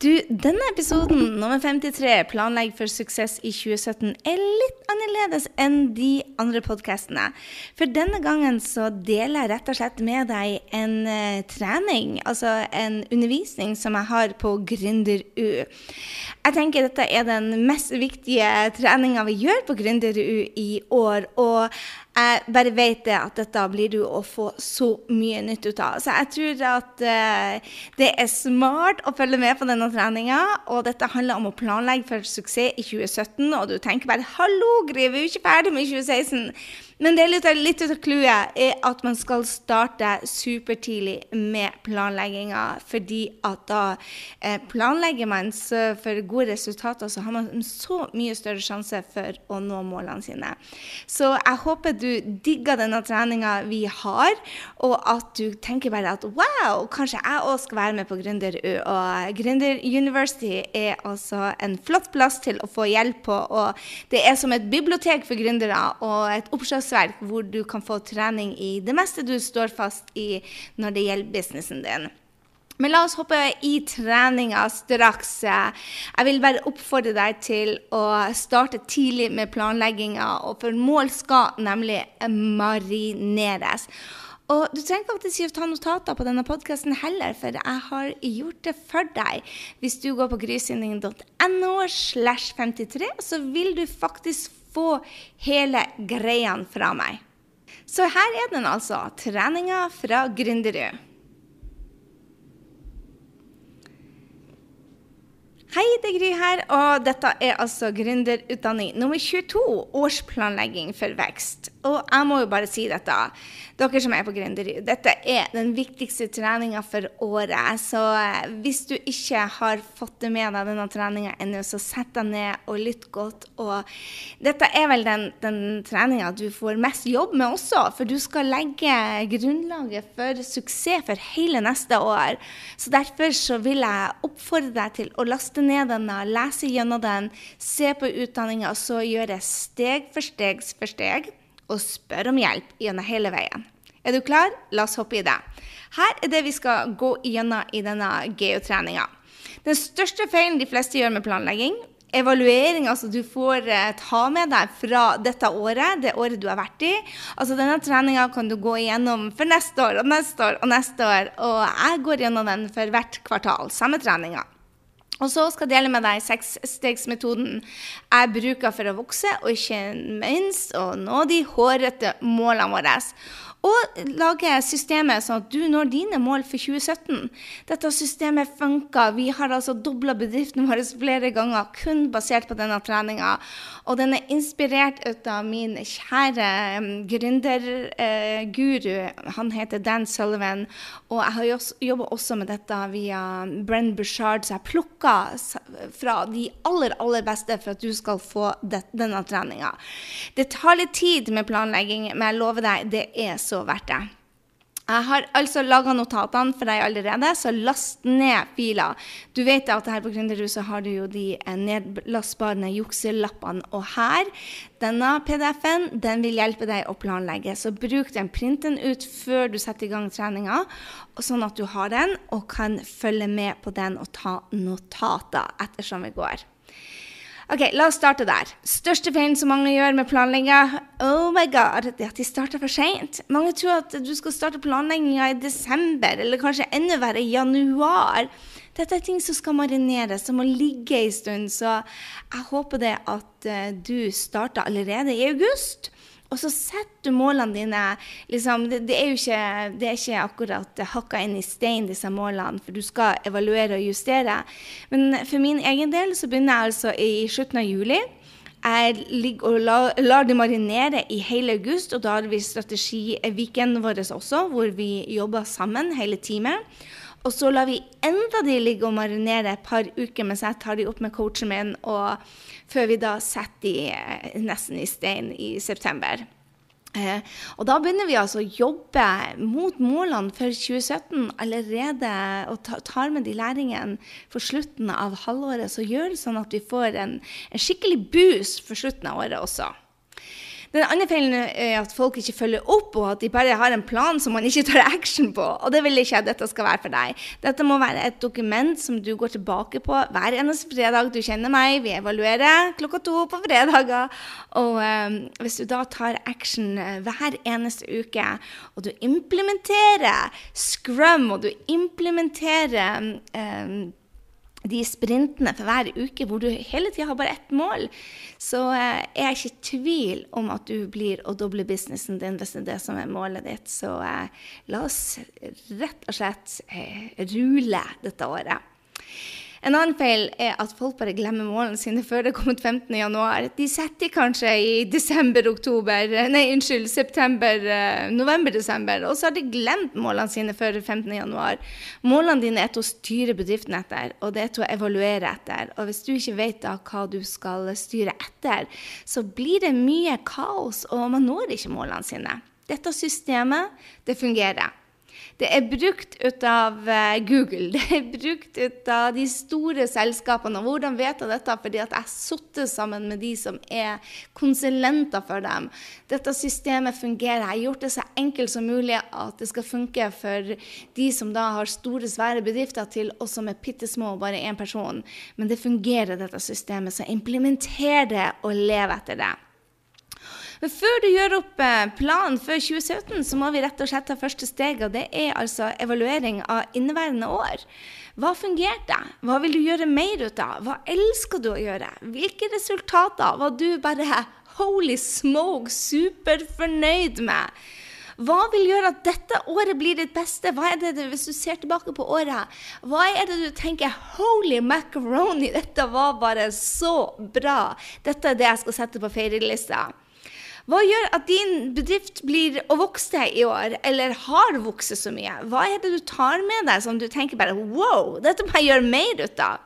Du, denne episoden, nummer 53, Planlegg for suksess i 2017, er litt annerledes enn de andre podkastene. For denne gangen så deler jeg rett og slett med deg en uh, trening, altså en undervisning som jeg har på Gründer-U. Jeg tenker dette er den mest viktige treninga vi gjør på Gründer-U i år. og jeg bare vet det at dette blir du å få så mye nytt ut av. Så jeg tror at uh, det er smart å følge med på denne treninga. Og dette handler om å planlegge for suksess i 2017. Og du tenker bare 'hallo, Gry, vi er jo ikke ferdig med 2016'. Men det er litt, litt av clouet er at man skal starte supertidlig med planlegginga. Fordi at da eh, planlegger man for gode resultater, så har man så mye større sjanse for å nå målene sine. Så jeg håper du digger denne treninga vi har, og at du tenker bare at wow, kanskje jeg òg skal være med på Gründer-U. Og Gründer University er altså en flott plass til å få hjelp på. Og det er som et bibliotek for gründere og et oppslagsverk hvor du kan få trening i det meste du står fast i når det gjelder businessen din. Men la oss hoppe i treninga straks. Jeg vil bare oppfordre deg til å starte tidlig med planlegginga, for mål skal nemlig marineres. Og du trenger faktisk ikke å ta notater på denne podkasten heller, for jeg har gjort det for deg. Hvis du går på grysynding.no slash 53, så vil du faktisk få hele greiene fra meg. Så her er den altså, treninga fra Gründerud. Hei, det er Gry her, og dette er altså gründerutdanning nummer 22, årsplanlegging for vekst. Og jeg må jo bare si dette, dere som er på Gründerud, dette er den viktigste treninga for året. Så hvis du ikke har fått det med deg denne treninga ennå, så sett deg ned og lytt godt. Og dette er vel den, den treninga du får mest jobb med også, for du skal legge grunnlaget for suksess for hele neste år. Så derfor så vil jeg oppfordre deg til å laste laste ned denne, lese gjennom den, se på utdanninga, og så gjøre steg for steg for steg, og spørre om hjelp gjennom hele veien. Er du klar? La oss hoppe i det. Her er det vi skal gå gjennom i denne geotreninga. Den største feilen de fleste gjør med planlegging, evaluering altså du får eh, ta med deg fra dette året, det året du har vært i. Altså Denne treninga kan du gå igjennom for neste år og neste år og neste år. Og jeg går gjennom den for hvert kvartal. Samme treninga. Og så skal jeg dele med deg seksstegsmetoden jeg bruker for å vokse, og ikke minst å nå de hårete målene våre. Og lage systemet sånn at du når dine mål for 2017. Dette systemet funker. Vi har altså dobla bedriften vår flere ganger kun basert på denne treninga. Og den er inspirert ut av min kjære gründerguru. Uh, Han heter Dan Sullivan. Og jeg har jobba også med dette via Brenn Bushard, så jeg plukka fra de aller, aller beste for at du skal få denne treninga. Det tar litt tid med planlegging, men jeg lover deg, det er så så verdt det. Jeg har altså laga notatene for deg allerede, så last ned filer. Du vet at her på Gründerhuset har du jo de eh, nedlastbare jukselappene. Og her, denne PDF-en, den vil hjelpe deg å planlegge. Så bruk den, print den ut før du setter i gang treninga, sånn at du har den og kan følge med på den og ta notater ettersom vi går. Ok, La oss starte der. Største feilen som mange gjør med planlegginga, oh my god, det er at de starter for seint. Mange tror at du skal starte planlegginga i desember, eller kanskje enda verre, i januar. Dette er ting som skal marineres, som må ligge en stund. Så jeg håper det at uh, du starter allerede i august. Og så setter du målene dine liksom, det, det, er jo ikke, det er ikke akkurat hakka inn i stein, disse målene, for du skal evaluere og justere. Men for min egen del så begynner jeg altså i slutten av juli. Jeg ligger og lar, det marinere i hele august, og da har vi strategiviken vår også, hvor vi jobber sammen hele teamet. Og så lar vi enda de ligge og marinere et par uker mens jeg tar de opp med coachen min, og før vi da setter de eh, nesten i stein i september. Eh, og da begynner vi altså å jobbe mot målene for 2017 allerede, og tar med de læringene for slutten av halvåret, så gjør det sånn at vi får en, en skikkelig boost for slutten av året også. Den andre feilen er at folk ikke følger opp, og at de bare har en plan som man ikke tar action på. Og det vil ikke at dette skal være for deg. Dette må være et dokument som du går tilbake på hver eneste fredag. Du kjenner meg, vi evaluerer klokka to på fredager. Og um, hvis du da tar action eh, hver eneste uke, og du implementerer Scrum, og du implementerer um, de sprintene for hver uke hvor du hele tida har bare ett mål, så eh, er jeg ikke i tvil om at du blir å doble businessen din hvis det er det som er målet ditt. Så eh, la oss rett og slett eh, rule dette året. En annen feil er at folk bare glemmer målene sine før det er kommet 15.1. De setter kanskje i desember-oktober, nei, unnskyld, september, eh, november-desember, og så har de glemt målene sine før 15.1. Målene dine er til å styre bedriften etter, og det er til å evaluere etter. Og hvis du ikke vet da hva du skal styre etter, så blir det mye kaos, og man når ikke målene sine. Dette systemet, det fungerer. Det er brukt ut av eh, Google, det er brukt ut av de store selskapene. Og hvordan vet jeg dette? Fordi at jeg har sittet sammen med de som er konsulenter for dem. Dette systemet fungerer. Jeg har gjort det så enkelt som mulig at det skal funke for de som da har store, svære bedrifter, til oss som er bitte små og bare én person. Men det fungerer, dette systemet. Så implementer det og lev etter det. Men før du gjør opp eh, planen for 2017, så må vi rett og slett ta første steg, og det er altså evaluering av inneværende år. Hva fungerte? Hva vil du gjøre mer ut av? Hva elsker du å gjøre? Hvilke resultater var du bare holy smoke superfornøyd med? Hva vil gjøre at dette året blir ditt beste? Hva er det Hvis du ser tilbake på året, hva er det du tenker Holy macaroni, dette var bare så bra. Dette er det jeg skal sette på feirelista. Hva gjør at din bedrift blir å vokse i år, eller har vokst så mye? Hva er det du tar med deg som du tenker bare Wow, dette må jeg gjøre mer ut av?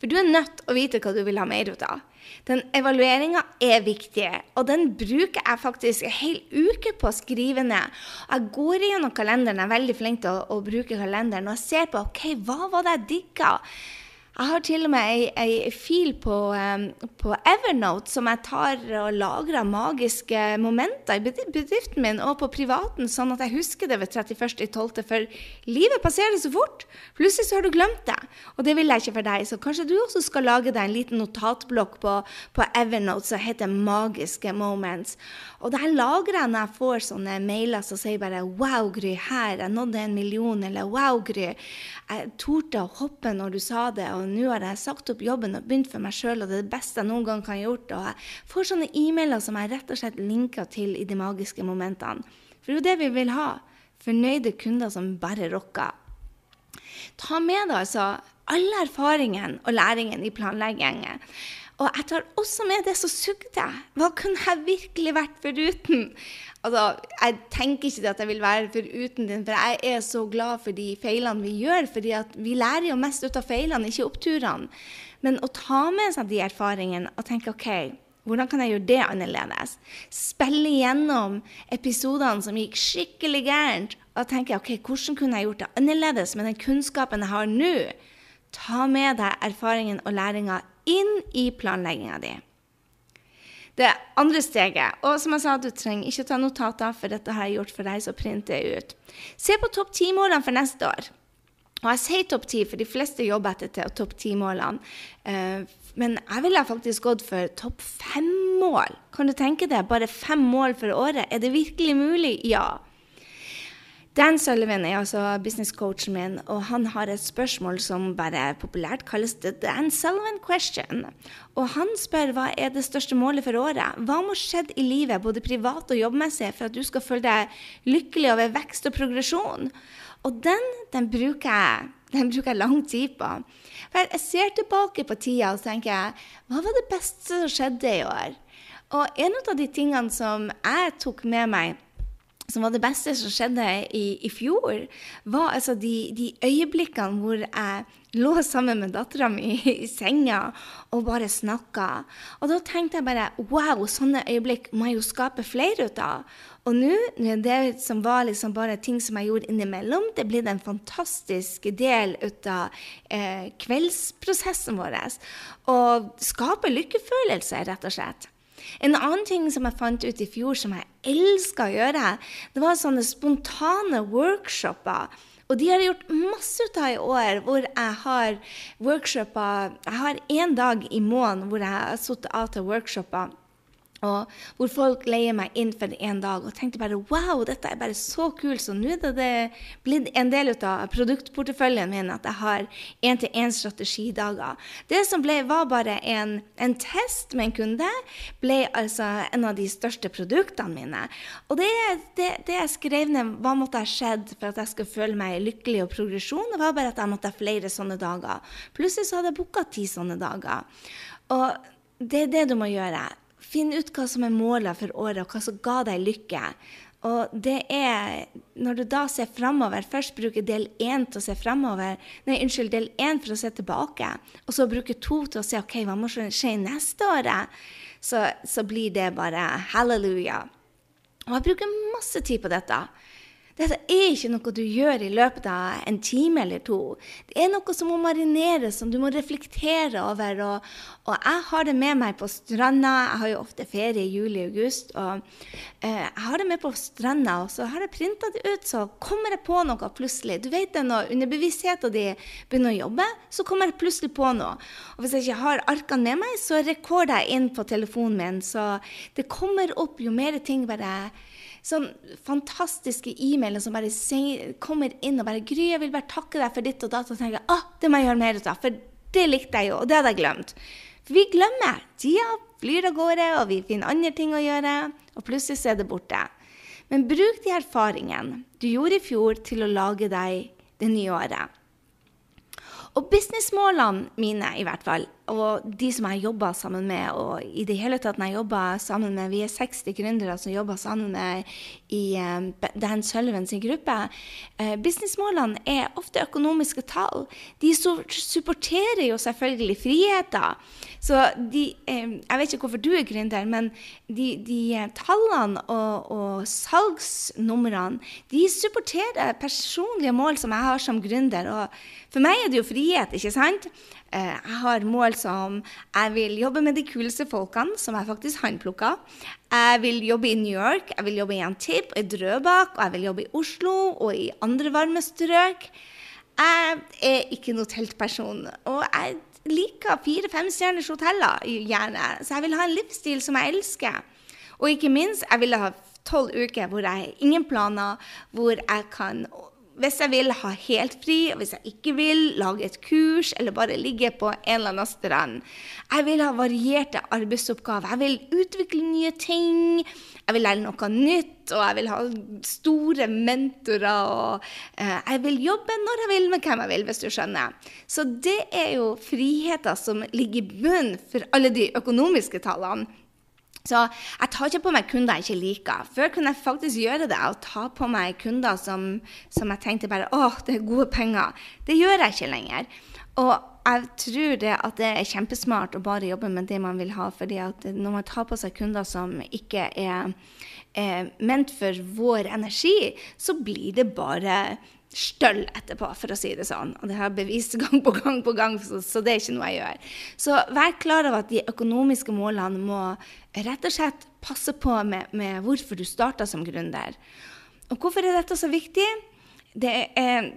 For du er nødt til å vite hva du vil ha mer ut av. Den evalueringa er viktig, og den bruker jeg faktisk en hel uke på å skrive ned. Jeg går gjennom kalenderen, jeg er veldig flink til å, å bruke kalenderen, og jeg ser på ok, hva var det jeg digga? Jeg har til og med ei, ei fil på, på, Evernote som jeg tar og lagrer magiske momenter i bedriften min og på privaten, sånn at jeg husker det ved 31.12. For livet passerer så fort. Plutselig så har du glemt det. Og det vil jeg ikke for deg. Så kanskje du også skal lage deg en liten notatblokk på, på Evernote som heter Magiske moments. Og der lagrer jeg når jeg får sånne mailer som sier bare Wow, Gry, her, jeg nådde en million. Eller Wow, Gry, jeg torde å hoppe når du sa det. Og nå har jeg sagt opp jobben og begynt for meg sjøl, og det er det beste jeg noen gang kan ha gjort. Og jeg får sånne e-mailer som jeg rett og slett linker til i de magiske momentene. For det er jo det vi vil ha. Fornøyde kunder som bare rocker. Ta med deg altså alle erfaringene og læringen i planleggingen. Og jeg tar også med det som sugde. Hva kunne jeg virkelig vært foruten? Altså, jeg tenker ikke at jeg vil være foruten din, for jeg er så glad for de feilene vi gjør. fordi vi lærer jo mest ut av feilene, ikke oppturene. Men å ta med seg de erfaringene og tenke OK, hvordan kan jeg gjøre det annerledes? Spille gjennom episodene som gikk skikkelig gærent, og tenke OK, hvordan kunne jeg gjort det annerledes med den kunnskapen jeg har nå? Ta med deg erfaringen og læringa inn i planlegginga di. Det andre steget Og som jeg sa, du trenger ikke ta notater, for dette har jeg gjort for deg, så print det ut. Se på topp ti-målene for neste år. Og jeg sier topp ti, for de fleste jobber etter topp ti-målene. Uh, men jeg ville faktisk gått for topp fem-mål. Kan du tenke deg? Bare fem mål for året. Er det virkelig mulig? Ja. Dan Sullivan er altså businesscoachen min, og han har et spørsmål som bare populært kalles The Dan Sullivan question. Og han spør hva er det største målet for året? Hva må skjedd i livet, både privat og jobbmessig, for at du skal føle deg lykkelig over vekst og progresjon? Og den, den, bruker, jeg, den bruker jeg lang tid på. For jeg ser tilbake på tida og tenker jeg, hva var det beste som skjedde i år? Og en av de tingene som jeg tok med meg som var det beste som skjedde i, i fjor, var altså de, de, øyeblikkene hvor jeg lå sammen med dattera mi i senga og bare snakka. Og da tenkte jeg bare wow, sånne øyeblikk må jeg jo skape flere ut av. Og nå, det som var liksom bare ting som jeg gjorde innimellom, det blir en fantastisk del ut av eh, kveldsprosessen vår. Og skape lykkefølelse, rett og slett. En annen ting som jeg fant ut i fjor som jeg elska å gjøre, det var sånne spontane workshoper. Og de har jeg gjort masse ut av i år, hvor jeg har workshoper Jeg har én dag i måneden hvor jeg har sittet av til workshoper og hvor folk leier meg inn for en dag og tenkte bare wow, dette er bare så kult. Så nå er det blitt en del av produktporteføljen min at jeg har én-til-én-strategidager. Det som ble, var bare en, en, test med en kunde, ble altså en av de største produktene mine. Og det, det, det jeg skrev ned, hva måtte ha skjedd for at jeg skulle føle meg lykkelig og progresjon, det var bare at jeg måtte ha flere sånne dager. Plutselig så hadde jeg booka ti sånne dager. Og det er det du må gjøre. Finn ut hva som er målet for året, og hva som ga deg lykke. Og det er Når du da ser framover, først bruker del én til å se framover, nei, unnskyld, del én for å se tilbake, og så bruker to til å se OK, hva må skje neste året, så, så blir det bare halleluja. Og jeg bruker masse tid på dette. Dette er ikke noe du gjør i løpet av en time eller to. Det er noe som må marineres, som du må reflektere over. Og, og jeg har det med meg på stranda. Jeg har jo ofte ferie i juli og august. Og eh, jeg har det med på stranda, og så har jeg printa det ut, så kommer jeg på noe plutselig. Du vet det når underbevisstheten din begynner å jobbe, så kommer jeg plutselig på noe. Og hvis jeg ikke har arkene med meg, så rekorder jeg inn på telefonen min. Så det kommer opp jo mer ting bare sånn fantastiske e-mailer som bare kommer inn og bare 'Gry, jeg vil bare takke deg for ditt og datt.' Og tenker jeg ah, det må jeg gjøre mer ut av, for det likte jeg jo, og det hadde jeg glemt. For vi glemmer. Tida flyr av gårde, og vi finner andre ting å gjøre, og plutselig så er det borte. Men bruk de erfaringene du gjorde i fjor, til å lage deg det nye året. Og businessmålene mine, i hvert fall, og de som jeg jobber sammen med, og i det hele tatt når jeg jobber sammen med Vi er 60 gründere som jobber sammen med i um, Dan Sullivan sin gruppe. Uh, businessmålene er ofte økonomiske tall. De supporterer jo selvfølgelig friheter. Så de um, Jeg vet ikke hvorfor du er gründer, men de, de tallene og, og salgsnumrene, de supporterer personlige mål som jeg har som gründer. og for meg er det jo frihet, ikke sant? Eh, jeg har mål som jeg vil jobbe med de kuleste folkene, som jeg faktisk håndplukka. Jeg vil jobbe i New York, jeg vil jobbe i Antip i Drøbak, og jeg vil jobbe i Oslo og i andre varme strøk. Jeg er ikke noe teltperson, og jeg liker fire-fem stjerners hoteller gjerne. Så jeg vil ha en livsstil som jeg elsker. Og ikke minst, jeg vil ha tolv uker hvor jeg har ingen planer, hvor jeg kan hvis jeg vil ha helt fri, og hvis jeg ikke vil, lage et kurs eller bare ligge på en eller annen strand. Jeg vil ha varierte arbeidsoppgaver. Jeg vil utvikle nye ting. Jeg vil lære noe nytt, og jeg vil ha store mentorer. Og eh, jeg vil jobbe når jeg vil, med hvem jeg vil, hvis du skjønner. Så det er jo friheter som ligger i bunnen for alle de økonomiske tallene. Så jeg tar ikke på meg kunder jeg ikke liker. Før kunne jeg faktisk gjøre det og ta på meg kunder som, som jeg tenkte bare åh, det er gode penger. Det gjør jeg ikke lenger. Og jeg tror det at det er kjempesmart å bare jobbe med det man vil ha. fordi når man tar på seg kunder som ikke er, er ment for vår energi, så blir det bare støll etterpå, for å si det sånn. Og det har jeg bevist gang på gang på gang, så, det er ikke noe jeg gjør. Så vær klar over at de økonomiske målene må rett og slett passe på med, med hvorfor du starta som gründer. Og hvorfor er dette så viktig? Det er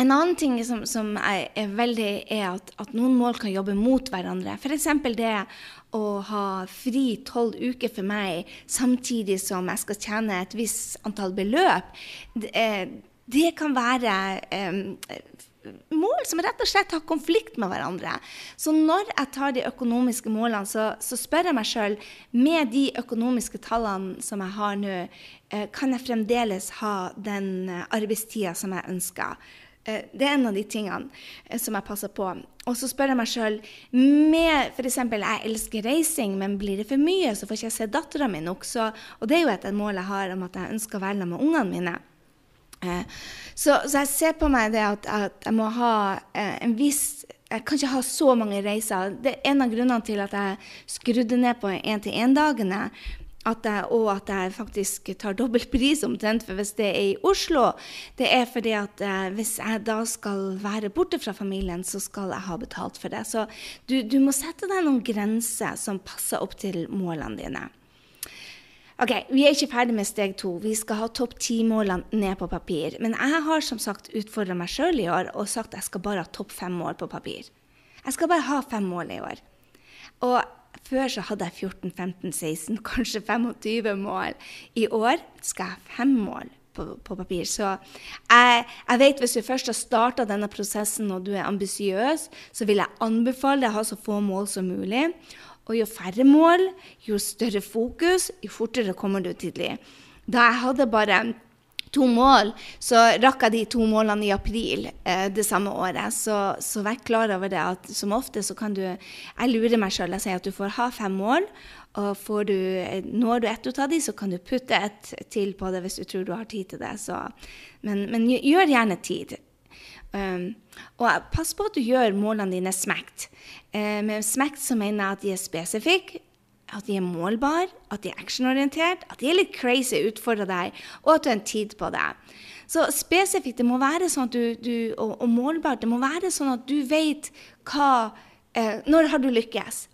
en annen ting som, som er, er, veldig, er at, at, noen mål kan jobbe mot hverandre. F.eks. det å ha fri tolv uker for meg samtidig som jeg skal tjene et visst antall beløp. Det, det kan være um, mål som rett og slett har konflikt med hverandre. Så når jeg tar de økonomiske målene, så, så spør jeg meg sjøl med de økonomiske tallene som jeg har nå, eh, kan jeg fremdeles ha den arbeidstida som jeg ønsker? Eh, det er en av de tingene eh, som jeg passer på. Og så spør jeg meg sjøl med f.eks. jeg elsker reising, men blir det for mye, så får ikke jeg se dattera mi nok. Så, og det er jo et mål jeg har om at jeg ønsker å være med ungene mine. Eh, så, så, jeg ser på meg det at, at jeg må ha en viss jeg kan ikke ha så mange reiser. Det er en av grunnene til at jeg skrudde ned på én-til-én-dagene. Og at jeg faktisk tar dobbelt pris omtrent for hvis det er i Oslo, det er fordi at eh, hvis jeg da skal være borte fra familien, så skal jeg ha betalt for det. Så du, du må sette deg noen grenser som passer opp til målene dine. Ok, Vi er ikke ferdig med steg to. Vi skal ha topp ti-målene ned på papir. Men jeg har som sagt utfordra meg sjøl i år og sagt at jeg skal bare ha topp fem mål på papir. Jeg skal bare ha fem mål i år. Og før så hadde jeg 14, 15, 16, kanskje 25 mål. I år skal jeg ha fem mål på, på papir. Så jeg, jeg, vet hvis du først har starta denne prosessen og du er ambisiøs, så vil jeg anbefale deg å ha så få mål som mulig. Og jo færre mål, jo større fokus, jo fortere kommer du tidlig. Da jeg hadde bare to mål, så rakk jeg de to målene i april eh, det samme året. Så, så, vær klar over det at som ofte så kan du Jeg lurer meg sjøl. Jeg sier at du får ha fem mål. Og du, når du ett ut av de, så kan du putte et til på det hvis du tror du har tid til det. Så, men, men, gjør gjerne tid. Um, og pass på at du gjør målene dine smekt. Uh, med smekt så mener jeg at de er spesifikke at de er målbare, at de er actionorientert, at de er litt crazy, utfordrer deg, og at du har en tid på det. Så spesifikt, det må være sånn at du, du og, og, målbart, det må være sånn at du vet hva uh, Når har du lykkes?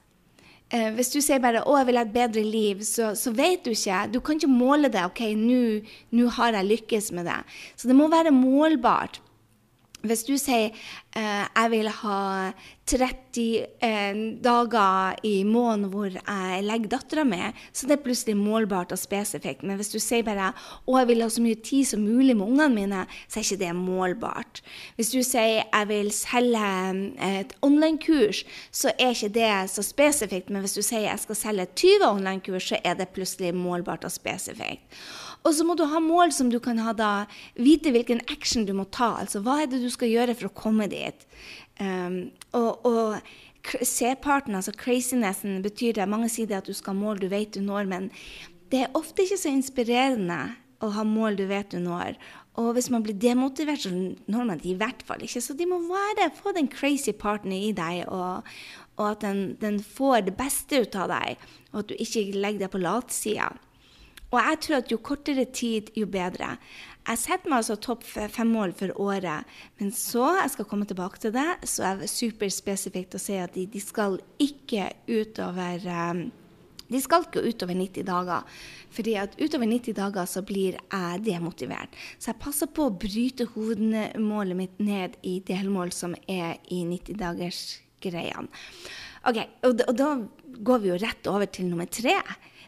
Uh, hvis du sier bare 'Å, jeg vil ha et bedre liv', så, så vet du ikke. Du kan ikke måle det. 'OK, nå har jeg lykkes med det'. Så det må være målbart. Hvis du sier eh, jeg vil ha 30 eh, dager i måneden hvor jeg legger dattera mi, så det er plutselig målbart og spesifikt. Men hvis du sier bare å, jeg vil ha så mye tid som mulig med ungene mine, så er ikke det målbart. Hvis du sier jeg vil selge eh, et online-kurs, så er ikke det så spesifikt. Men hvis du sier jeg skal selge 20 online-kurs, så er det plutselig målbart og spesifikt. Og så må du ha mål som du kan ha da, vite hvilken action du må ta. Altså hva er det du skal gjøre for å komme dit. Um, og, og C-parten, altså crazinessen, betyr det mange sier det at du skal ha mål du vet du når, men det er ofte ikke så inspirerende å ha mål du vet du når. Og hvis man blir demotivert, så når man det i hvert fall ikke. Så de må være, få den crazy parten i deg, og, og at den, den, får det beste ut av deg, og at du ikke legger deg på latsida. Og jeg tror at jo kortere tid, jo bedre. Jeg setter meg altså topp fem mål for året, men så, jeg skal komme tilbake til det, så er det superspesifikt å si at de, de skal ikke utover um, de skal ikke utover 90 dager. fordi at utover 90 dager så blir jeg demotivert. Så jeg passer på å bryte hovedmålet mitt ned i delmål som er i 90-dagersgreiene. Ok, og, da, og da går vi jo rett over til nummer tre.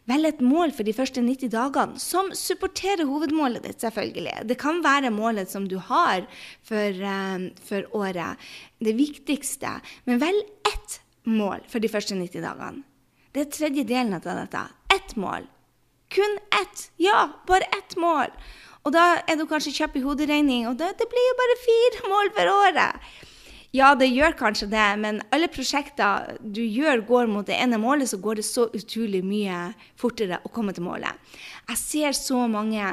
Velg et mål for de første 90 dagene som supporterer hovedmålet ditt, selvfølgelig. Det kan være målet som du har for, uh, for året, det viktigste. Men velg ett mål for de første 90 dagene. Det er tredje delen av dette. Ett mål. Kun ett. Ja, bare ett mål. Og da er du kanskje kjapp i hoderegning, og det, det blir jo bare fire mål for året. Ja, det gjør kanskje det, men alle prosjekter du gjør, går mot det ene målet, så går det så utrolig mye fortere å komme til målet. Jeg ser så mange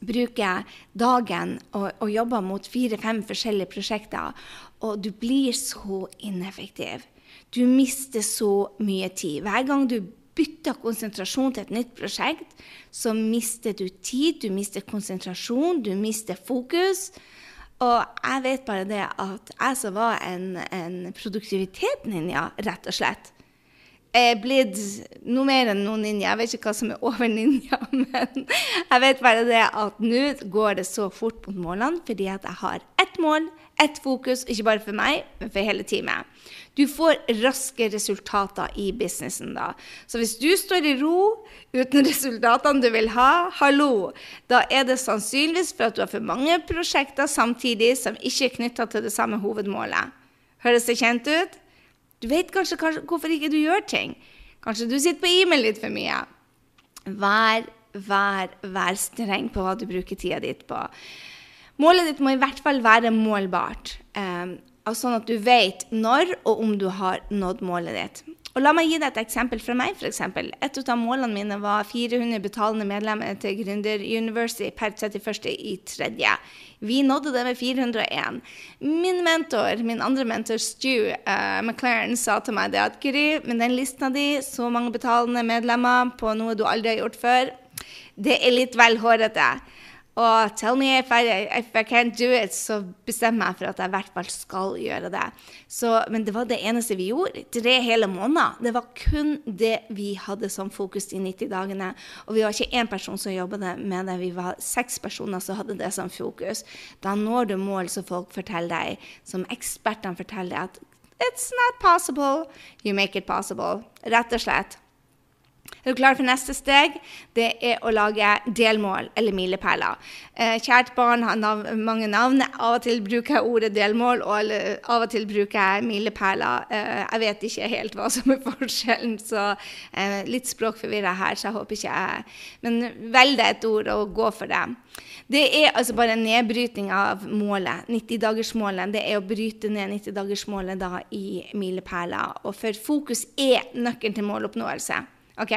bruke dagen og, og jobbe mot fire-fem forskjellige prosjekter, og du blir så ineffektiv. Du mister så mye tid. Hver gang du bytter konsentrasjon til et nytt prosjekt, så mister du tid, du mister konsentrasjon, du mister fokus. Og jeg vet bare det at jeg som var en, en produktivitetsninja, rett og slett, er blitt noe mer enn noen ninja. Jeg vet ikke hva som er over ninja, men jeg vet bare det at nå går det så fort mot målene fordi at jeg har ett mål, ett fokus, ikke bare for meg, men for hele teamet. Du får raske resultater i businessen da. Så hvis du står i ro uten resultatene du vil ha, hallo, da er det sannsynligvis for at du har for mange prosjekter samtidig som ikke er knytta til det samme hovedmålet. Høres det kjent ut? Du vet kanskje, kanskje hvorfor ikke du gjør ting. Kanskje du sitter på e-mail litt for mye. Vær, vær, vær streng på hva du bruker tida ditt på. Målet ditt må i hvert fall være målbart, eh, sånn at du vet når og om du har nådd målet ditt. Og La meg gi deg et eksempel fra meg. For eksempel. et av målene mine var 400 betalende medlemmer til Gründer University per 31.3. Vi nådde det med 401. Min mentor, min andre mentor, Stu uh, McLaren, sa til meg det at Gry, med den lista di, så mange betalende medlemmer på noe du aldri har gjort før, det er litt vel hårete. Og tell me if I, if I can't do it, så bestemmer jeg for at jeg i hvert fall skal gjøre det. Så, men det var det eneste vi gjorde. Tre hele måneder. Det var kun det vi hadde som fokus de 90 dagene. Og vi var ikke én person som jobbet med det, vi var seks personer som hadde det som fokus. Da når du mål som folk forteller deg, som ekspertene forteller deg at It's not possible. You make it possible. Rett og slett. Er du klar for neste steg? Det er å lage delmål eller milepæler. Eh, kjært barn har nav mange navn. Av og til bruker jeg ordet delmål, og av og til bruker jeg milepæler. Eh, jeg vet ikke helt hva som er forskjellen, så eh, litt språkforvirra her, så jeg håper ikke jeg Men velg deg et ord og gå for det. Det er altså bare en nedbryting av målet. 90-dagersmålet. Det er å bryte ned 90-dagersmålet i milepæler. Og for fokus er nøkkelen til måloppnåelse. Ok?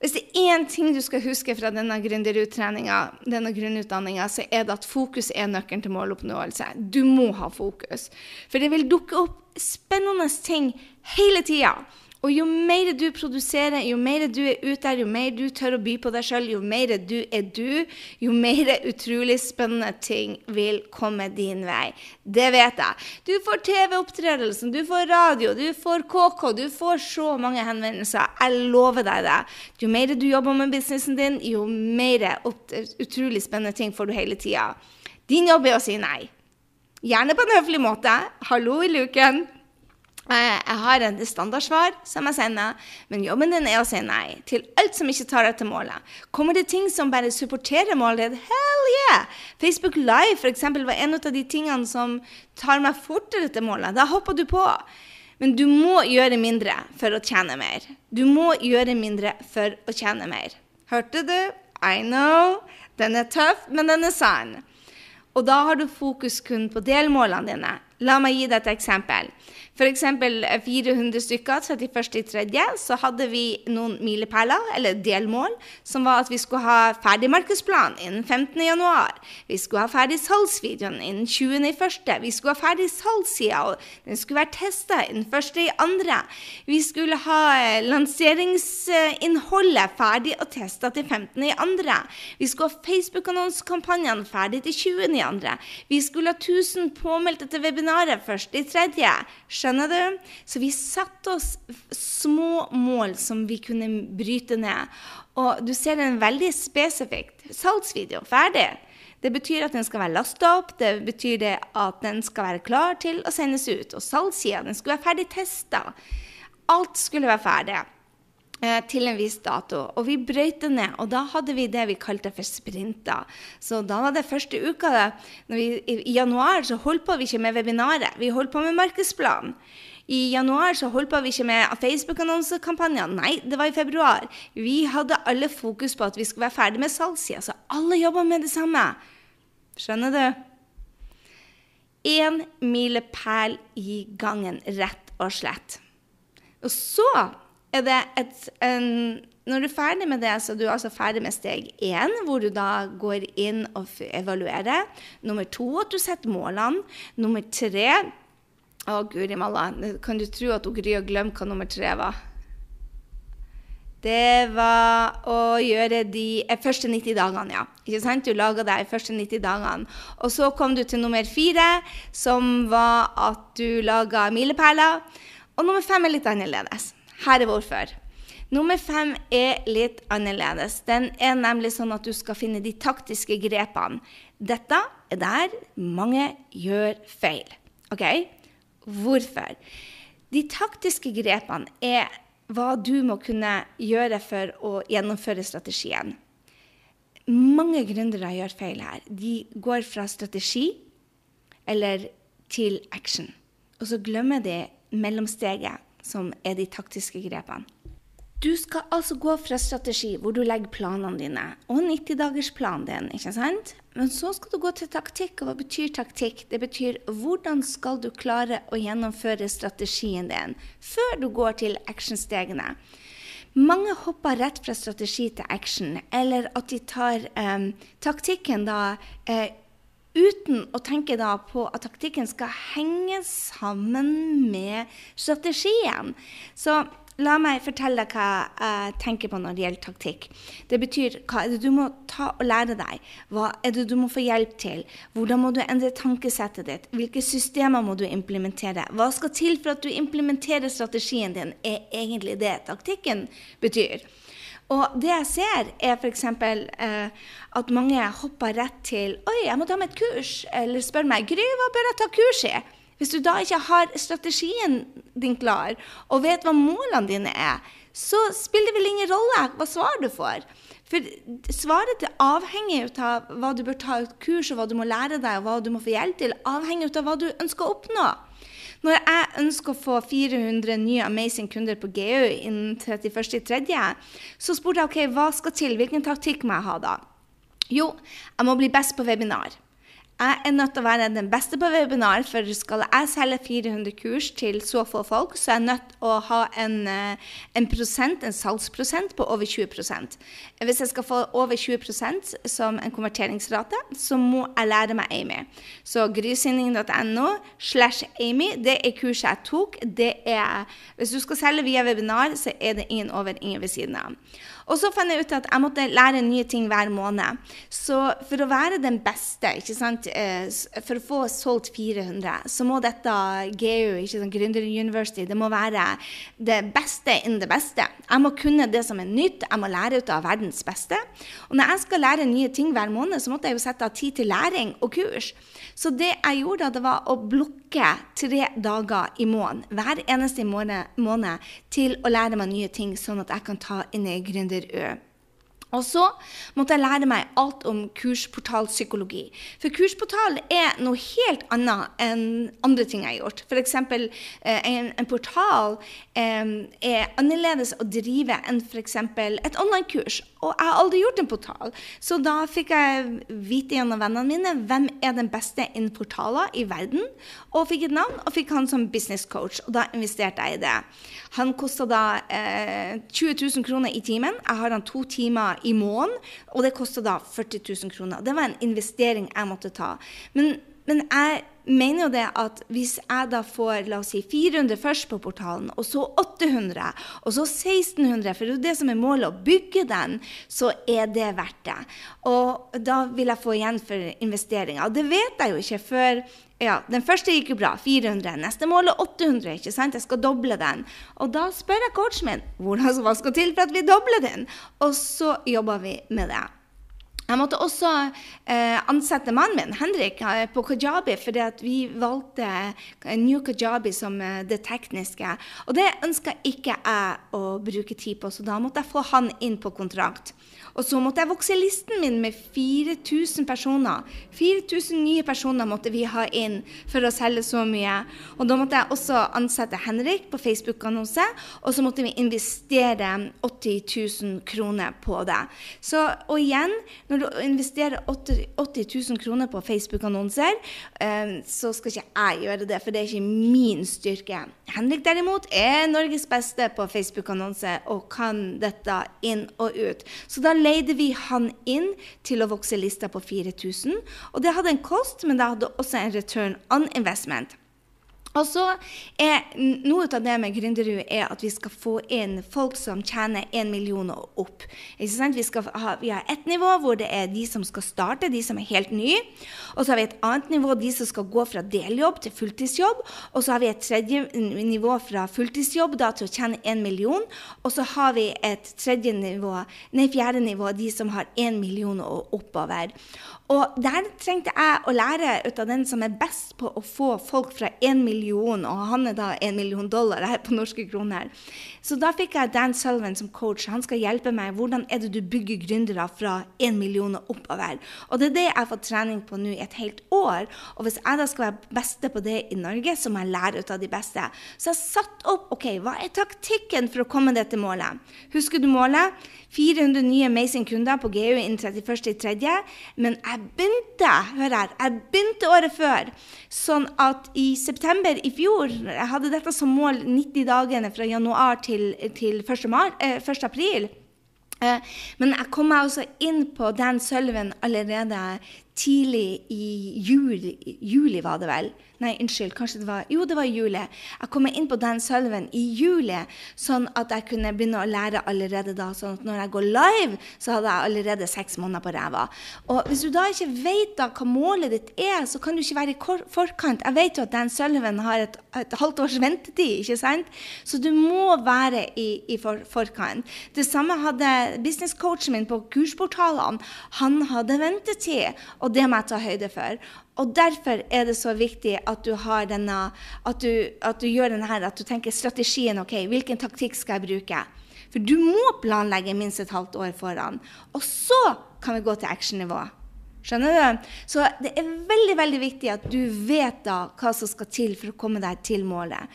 Hvis det er én ting du skal huske fra denne grunnutdanninga, så er det at fokus er nøkkelen til måloppnåelse. Du må ha fokus. For det vil dukke opp spennende ting hele tida. Og jo mer du produserer, jo mer du er ute der, jo mer du tør å by på deg sjøl, jo mer du er du, jo mer utrolig spennende ting vil komme din vei. Det vet jeg. Du får TV-opptredelsen, du får radio, du får KK, du får så mange henvendelser. Jeg lover deg det. Jo mer du jobber med businessen din, jo mer utrolig spennende ting får du hele tida. Din jobb er å si nei. Gjerne på en høflig måte. Hallo i luken. Jeg har et standardsvar som jeg sender, men jobben din er å si nei til alt som ikke tar deg til målet. Kommer det ting som bare supporterer målet ditt? Hell yeah! Facebook Live for eksempel, var en av de tingene som tar meg fortere til målet. Da hopper du på. Men du må gjøre mindre for å tjene mer. Du må gjøre mindre for å tjene mer. Hørte du? I know. Den er tøff, men den er sann. Og da har du fokus kun på delmålene dine. La meg gi deg et eksempel. F.eks. 400 eh, stykker 31.3. så hadde vi noen milepæler, eller delmål, som var at vi skulle ha ferdig markedsplan innen 15.1. Vi skulle ha ferdig salgsvideoen innen 20.1. Vi skulle ha ferdig salgssida, og den skulle være testa innen 1.2. Vi skulle ha eh, lanseringsinnholdet ferdig og testa til 15.2. Vi skulle ha Facebook-annonsekampanjene ferdig til 20.2. Vi skulle ha 1000 påmeldte til webinaret først i tredje. Skjønner du? Så vi satte oss små mål som vi kunne bryte ned. Og du ser den veldig spesifikt. Salgsvideo, ferdig. Det betyr at den skal være lasta opp, det betyr det at den skal være klar til å sendes ut. Og salgssida, den skulle være ferdig testa. Alt skulle være ferdig. Eh, til en viss dato. Og vi brøyte ned, og da hadde vi det vi kalte for sprinter. Så da var det første uka det, vi, I januar så holdt på vi ikke med webinaret, vi holdt på med markedsplan. I januar så holdt på vi ikke med Facebook-annonsekampanjer. Nei, det var i februar. Vi hadde alle fokus på at vi skulle være ferdig med salgssida, så alle jobba med det samme. Skjønner du? Én milepæl i gangen, rett og slett. Og så er det et, en, Når du er ferdig med det, så er du altså ferdig med steg én, hvor du da går inn og evaluerer. Nummer to, at du setter målene. Nummer tre Å, guri malla, kan du tro at Gry har glemt hva nummer tre var? Det var å gjøre de eh, første 90 dagene, ja. Ikke sant? Du laga de første 90 dagene. Og så kom du til nummer fire, som var at du laga milepæler. Og nummer fem er litt annerledes. Her er hvorfor. Nummer fem er litt annerledes. Den er nemlig sånn at du skal finne de taktiske grepene. Dette er der mange gjør feil. OK? Hvorfor? De taktiske grepene er hva du må kunne gjøre for å gjennomføre strategien. Mange gründere gjør feil her. De går fra strategi eller til action. Og så glemmer de mellomsteget som er de taktiske grepene. Du skal altså gå fra strategi, hvor du legger planene dine, og 90-dagersplanen din, ikke sant? Men så skal du gå til taktikk. Og hva betyr taktikk? Det betyr hvordan skal du klare å gjennomføre strategien din før du går til actionstegene. Mange hopper rett fra strategi til action, eller at de tar eh, taktikken da uh, uten å tenke da på at taktikken skal henge sammen med strategien. Så La meg fortelle deg hva jeg tenker på når det gjelder taktikk. Det betyr hva er det du må ta og lære deg? Hva er det du må få hjelp til? Hvordan må du endre tankesettet ditt? Hvilke systemer må du implementere? Hva skal til for at du implementerer strategien din, er egentlig det taktikken betyr. Og det jeg ser, er f.eks. Eh, at mange hopper rett til Oi, jeg må ta meg et kurs. Eller spør meg Gry, hva bør jeg ta kurs i? Hvis du da ikke har strategien din klar, og vet hva målene dine er, så spiller det vel ingen rolle hva svar du får. For svaret til avhenger av hva du bør ta et kurs, og hva du må lære deg, og hva du må få hjelp til, avhenger av hva du ønsker å oppnå. Når jeg ønsker å få 400 nye amazing kunder på GU innen 31.3., så spurte jeg ok, hva skal til, hvilken taktikk må jeg ha da? Jo, jeg må bli best på webinar. Jeg er nødt til å være den beste på webinar, for skal jeg selge 400 kurs til så få folk, så er jeg nødt til å ha en, eh, en, prosent, en salgsprosent på over 20% Hvis jeg skal få over 20% som en konverteringsrate, så må jeg lære meg Amy. Så grysynding.no slash Amy, det er kurset jeg tok. Det er, hvis du skal selge via webinar, så er det ingen over, ingen ved siden av. Og så fant jeg ut at jeg måtte lære nye ting hver måned. Så for å være den beste, ikke sant, eh, for å få solgt 400, så må dette GU, ikke sant, Gründer University, det må være det beste innen det beste. Jeg må kunne det som er nytt, jeg må lære ut av verdens beste. Og når jeg skal lære nye ting hver måned, så måtte jeg jo sette av tid til læring og kurs. Så det jeg gjorde, det var å blokke tre dager i måneden, hver eneste måned, til å lære meg nye ting, sånn at jeg kan ta inn i Gründer ő. Og så måtte jeg lære meg alt om kursportalpsykologi. For kursportal er noe helt annet enn andre ting jeg har gjort. F.eks. Eh, en, en portal eh, er annerledes å drive enn f.eks. et online-kurs. Og jeg har aldri gjort en portal. Så da fikk jeg vite gjennom vennene mine hvem er den beste innen portaler i verden. Og fikk et navn, og fikk han som business coach. Og da investerte jeg i det. Han kosta da eh, 20 000 kroner i timen. Jeg har han to timer i måneden, og det kosta da 40 000 kroner. Det var en investering jeg måtte ta. Men, men jeg mener jo det at hvis jeg da får la oss si 400 først på portalen, og så 800, og så 1600, for det er jo det som er målet, å bygge den, så er det verdt det. Og da vil jeg få igjen for investeringa. Og det vet jeg jo ikke før ja, Den første gikk jo bra, 400. Neste mål er 800. ikke sant? Jeg skal doble den. Og da spør jeg coachen min hvordan, hva skal til for at vi dobler den. Og så jobber vi med det. Jeg måtte også eh, ansette mannen min, Henrik, eh, på Kajabi, fordi vi valgte New Kajabi som eh, det tekniske. Og det ønska ikke jeg å bruke tid på, så da måtte jeg få han inn på kontrakt. Og så måtte jeg vokse listen min med 4000 personer. 4000 nye personer måtte vi ha inn for å selge så mye. Og da måtte jeg også ansette Henrik på Facebook-annonse, og så måtte vi investere 80 000 kroner på det. Så, og igjen, når du investerer 80, 000 kroner på Facebook-annonser, eh, så skal ikke jeg gjøre det, for det er ikke min styrke. Henrik derimot er Norges beste på Facebook-annonse og kan dette inn og ut. Så da leide vi han inn til å vokse lista på 4000. Og det hadde en kost, men det hadde også en return on investment. Og så er Noe av det med Gründerud er at vi skal få inn folk som tjener 1 million og opp. Vi, ha, vi, har ett nivå hvor det er de som skal starte, de som er helt nye. Og så har vi et annet nivå, de som skal gå fra deljobb til fulltidsjobb. Og så har vi et tredje nivå fra fulltidsjobb da, til å tjene 1 million. Og så har vi et tredje nivå, nei, fjerde nivå, de som har 1 million og oppover. Og der trengte jeg å lære ut av den som er best på å få folk fra én million og han er da en million dollar her på norske kroner. Så da fikk jeg Dan Sullivan som coach. Han skal hjelpe meg. Hvordan er det du bygger gründere fra én million og oppover? Og det er det jeg har fått trening på nå i et helt år. Og hvis jeg da skal være beste på det i Norge, så må jeg lære ut av de beste. Så jeg satte satt opp ok, hva er taktikken for å komme dette målet. Husker du målet? 400 nye amazing kunder på GU innen 31.3. Men jeg begynte hør her, jeg begynte året før. Sånn at i september i fjor jeg hadde dette som mål 90 dagene fra januar til til, til 1. Mar, eh, 1. april. Eh, men jeg kom meg også inn på Dan Sølven allerede tidlig i juli, juli, var det vel. Nei, unnskyld. kanskje det var, Jo, det var i juli. Jeg kom inn på Dan Sullivan i juli, sånn at jeg kunne begynne å lære allerede da. sånn at når jeg går live, så hadde jeg allerede seks måneder på ræva. Og hvis du da ikke vet da hva målet ditt er, så kan du ikke være i forkant. Jeg vet jo at Dan Sullivan har et, et halvt års ventetid, ikke sant? Så du må være i, i for, forkant. Det samme hadde businesscoachen min på kursportalene. Han hadde ventetid. og og det må jeg ta høyde for. Og derfor er det så viktig at du denne, at du, at du gjør denne her, at du tenker strategien. ok, Hvilken taktikk skal jeg bruke? For du må planlegge minst et halvt år foran. Og så kan vi gå til actionnivå. Skjønner du? Så det er veldig veldig viktig at du vet da hva som skal til for å komme deg til målet.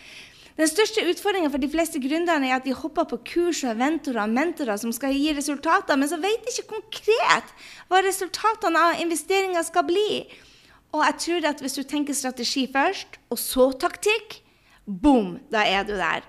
Den største utfordringa for de fleste gründerne er at de hopper på kurs og eventorer og mentorer som skal gi resultater, men så vet de ikke konkret hva resultatene av investeringa skal bli. Og jeg tror at hvis du tenker strategi først, og så taktikk, boom, da er du der.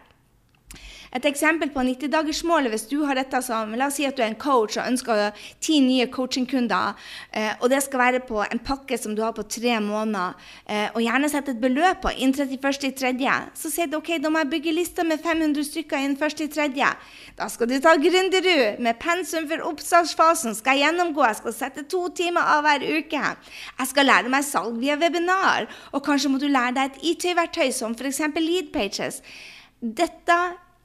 Et eksempel på 90-dagersmålet, hvis du har dette som La oss si at du er en coach og ønsker ti nye coachingkunder, eh, og det skal være på en pakke som du har på tre måneder, eh, og gjerne sette et beløp på innen 31.3., så sier du OK, da må jeg bygge lista med 500 stykker innen 1.3. Da skal du ta Gründerud med pensum for oppstartsfasen, skal jeg gjennomgå, jeg skal sette to timer av hver uke. Jeg skal lære meg salg via webinar, og kanskje må du lære deg et IT-verktøy som f.eks. Leadpages. Dette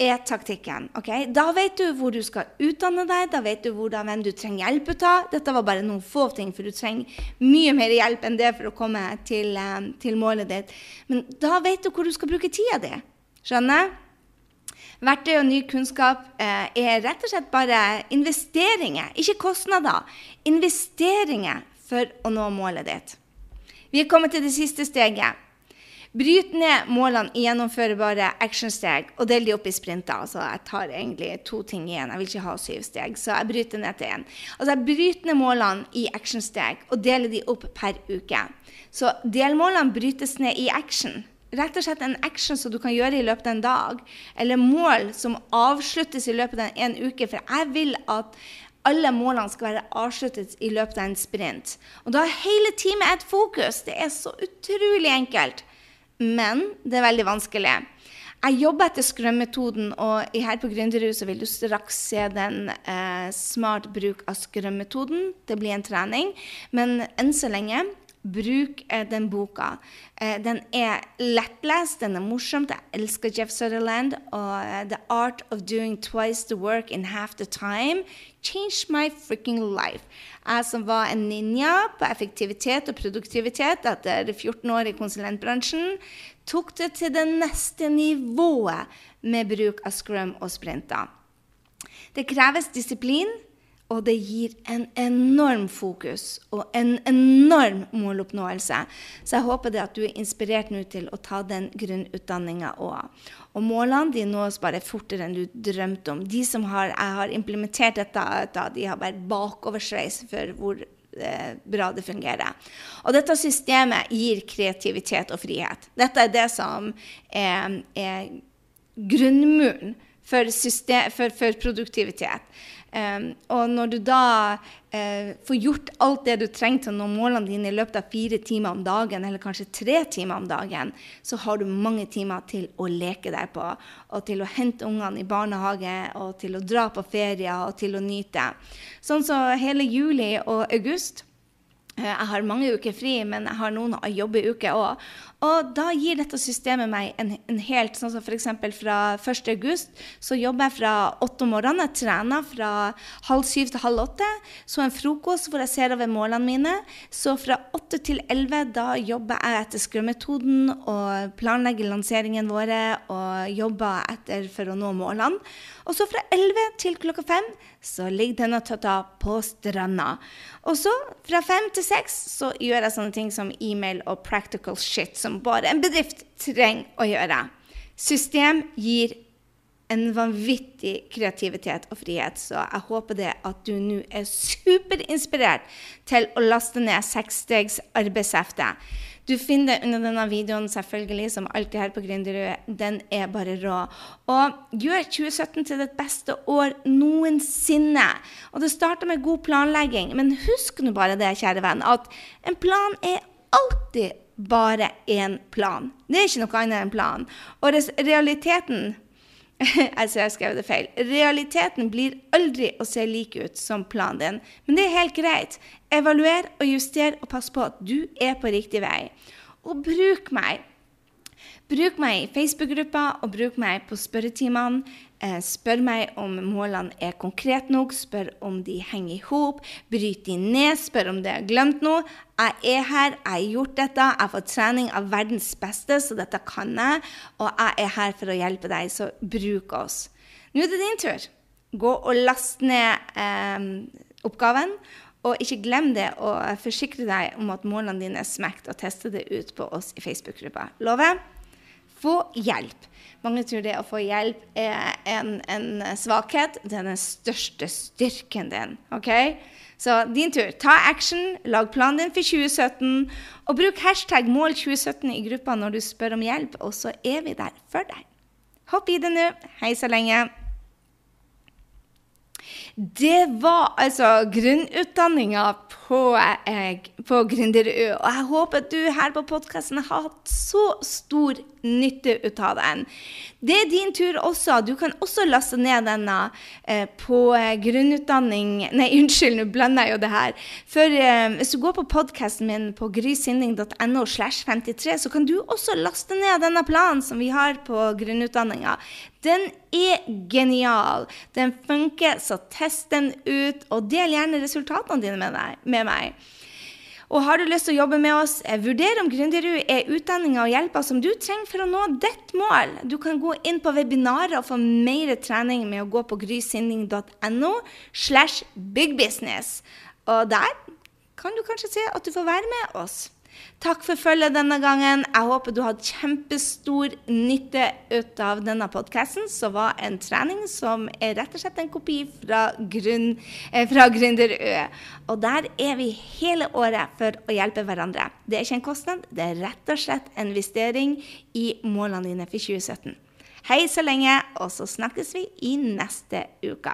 er taktikken. Okay? Da vet du hvor du skal utdanne deg, da vet du hvordan, hvem du trenger hjelp av. Dette var bare noen få ting, for du trenger mye mer hjelp enn det for å komme til, um, til målet ditt. Men da vet du hvor du skal bruke tida di. Skjønner? Verktøy og ny kunnskap eh, er rett og slett bare investeringer, ikke kostnader. Investeringer for å nå målet ditt. Vi er kommet til det siste steget. Bryt ned målene i gjennomførbare actionsteg og del de opp i sprinter. Altså, jeg tar egentlig to ting igjen. Jeg vil ikke ha syv steg, så jeg bryter ned til én. Altså, jeg bryter ned målene i actionsteg og deler de opp per uke. Så delmålene brytes ned i action. Rett og slett en action som du kan gjøre i løpet av en dag, eller mål som avsluttes i løpet av en uke. For jeg vil at alle målene skal være avsluttet i løpet av en sprint. Og da er hele teamet et fokus. Det er så utrolig enkelt men det er veldig vanskelig. Jeg jobber etter Scrum-metoden, og her på Gründerhuset vil du straks se den eh, smart bruk av Scrum-metoden. Det blir en trening. Men enn så lenge Bruk eh, den boka. Eh, den er lettlest, den er morsom. Jeg elsker Jeff Sutherland. Og uh, The Art of Doing Twice the Work in Half the Time changed my freaking life. Jeg som var en ninja på effektivitet og produktivitet etter 14 år i konsulentbransjen, tok det til det neste nivået med bruk av scrum og sprinter. Det kreves disiplin og det gir en enorm fokus og en enorm måloppnåelse. Så jeg håper det at du er inspirert nå til å ta den grunnutdanninga òg. Og målene de nås bare fortere enn du drømte om. De som har, jeg har implementert dette, de har vært bakoversveis for hvor eh, bra det fungerer. Og dette systemet gir kreativitet og frihet. Dette er det som er, er grunnmuren for, system, for, for produktivitet. Um, og når du da uh, får gjort alt det du trenger til å nå målene dine i løpet av fire timer om dagen, eller kanskje tre timer om dagen, så har du mange timer til å leke deg på, og til å hente ungene i barnehage, og til å dra på ferie og til å nyte. Sånn så hele juli og august. Uh, jeg har mange uker fri, men jeg har noen jobbeuker òg. Og da gir dette systemet meg en, en helt sånn som f.eks. fra 1.8 så jobber jeg fra åtte om morgenen. Jeg trener fra halv syv til halv åtte. Så en frokost hvor jeg ser over målene mine. Så fra åtte til elleve da jobber jeg etter Scrum-metoden og planlegger lanseringen våre og jobber etter for å nå målene. Og så fra 11 til klokka 5 så ligger denne tøtta på stranda. Og så fra 5 til 6 så gjør jeg sånne ting som e-mail og practical shit, som bare en bedrift trenger å gjøre. System gir en vanvittig kreativitet og frihet, så jeg håper det at du nå er superinspirert til å laste ned seksstegs arbeidshefte. Du finner det under denne videoen, selvfølgelig, som alltid her på Gründerud. Den er bare rå. Og gjør 2017 til ditt beste år noensinne. Og det starter med god planlegging. Men husk nå bare det, kjære venn, at en plan er alltid bare én plan. Det er ikke noe annet enn plan. Og realiteten altså, jeg skrev det feil. Realiteten blir aldri å se lik ut som planen din, men det er helt greit. Evaluer og juster og pass på at du er på riktig vei. Og bruk meg. Bruk meg i Facebook-gruppa og bruk meg på spørretimene. Eh, spør meg om målene er konkrete nok, spør om de henger i hop. Bryt de ned, spør om det er glemt noe. Jeg er her, jeg har gjort dette, jeg har fått trening av verdens beste, så dette kan jeg. Og jeg er her for å hjelpe deg, så bruk oss. Nå er det din tur. Gå og last ned eh, oppgaven. Og ikke glem det å forsikre deg om at målene dine er smekt, og teste det ut på oss i Facebook-gruppa. Lover? Få hjelp. Mange tror det å få hjelp er en, en svakhet. Det er den største styrken din. ok? Så din tur. Ta action, lag planen din for 2017, og bruk hashtag mål2017 i gruppa når du spør om hjelp, og så er vi der for deg. Hopp i det nå. Hei så lenge. Det var altså grunnutdanninga på, eh, på Gründerø. Og jeg håper at du her på podkasten har hatt så stor nytte ut av den. Det er din tur også. Du kan også laste ned denne eh, på eh, grunnutdanning Nei, unnskyld, nå blander jeg jo det her. For eh, hvis du går på podkasten min på grysynding.no slash 53, så kan du også laste ned denne planen som vi har på grunnutdanninga. Den er genial. Den funker, så test den ut, og del gjerne resultatene dine med, meg. Og har du lyst til å jobbe med oss, eh, vurder om Gründerud er utdanninga og hjelpa som du trenger for å nå ditt mål. Du kan gå inn på webinaret og få mer trening med å gå på grysinning.no slash bigbusiness. Og der kan du kanskje se at du får være med oss. Takk for følget denne gangen. Jeg håper du hadde kjempestor nytte ut av denne podkasten, som var en trening som er rett og slett en kopi fra, grunn, eh, fra Gründerø. Og der er vi hele året for å hjelpe hverandre. Det er ikke en kostnad, det er rett og slett en investering i målene dine for 2017. Hei så lenge, og så snakkes vi i neste uke.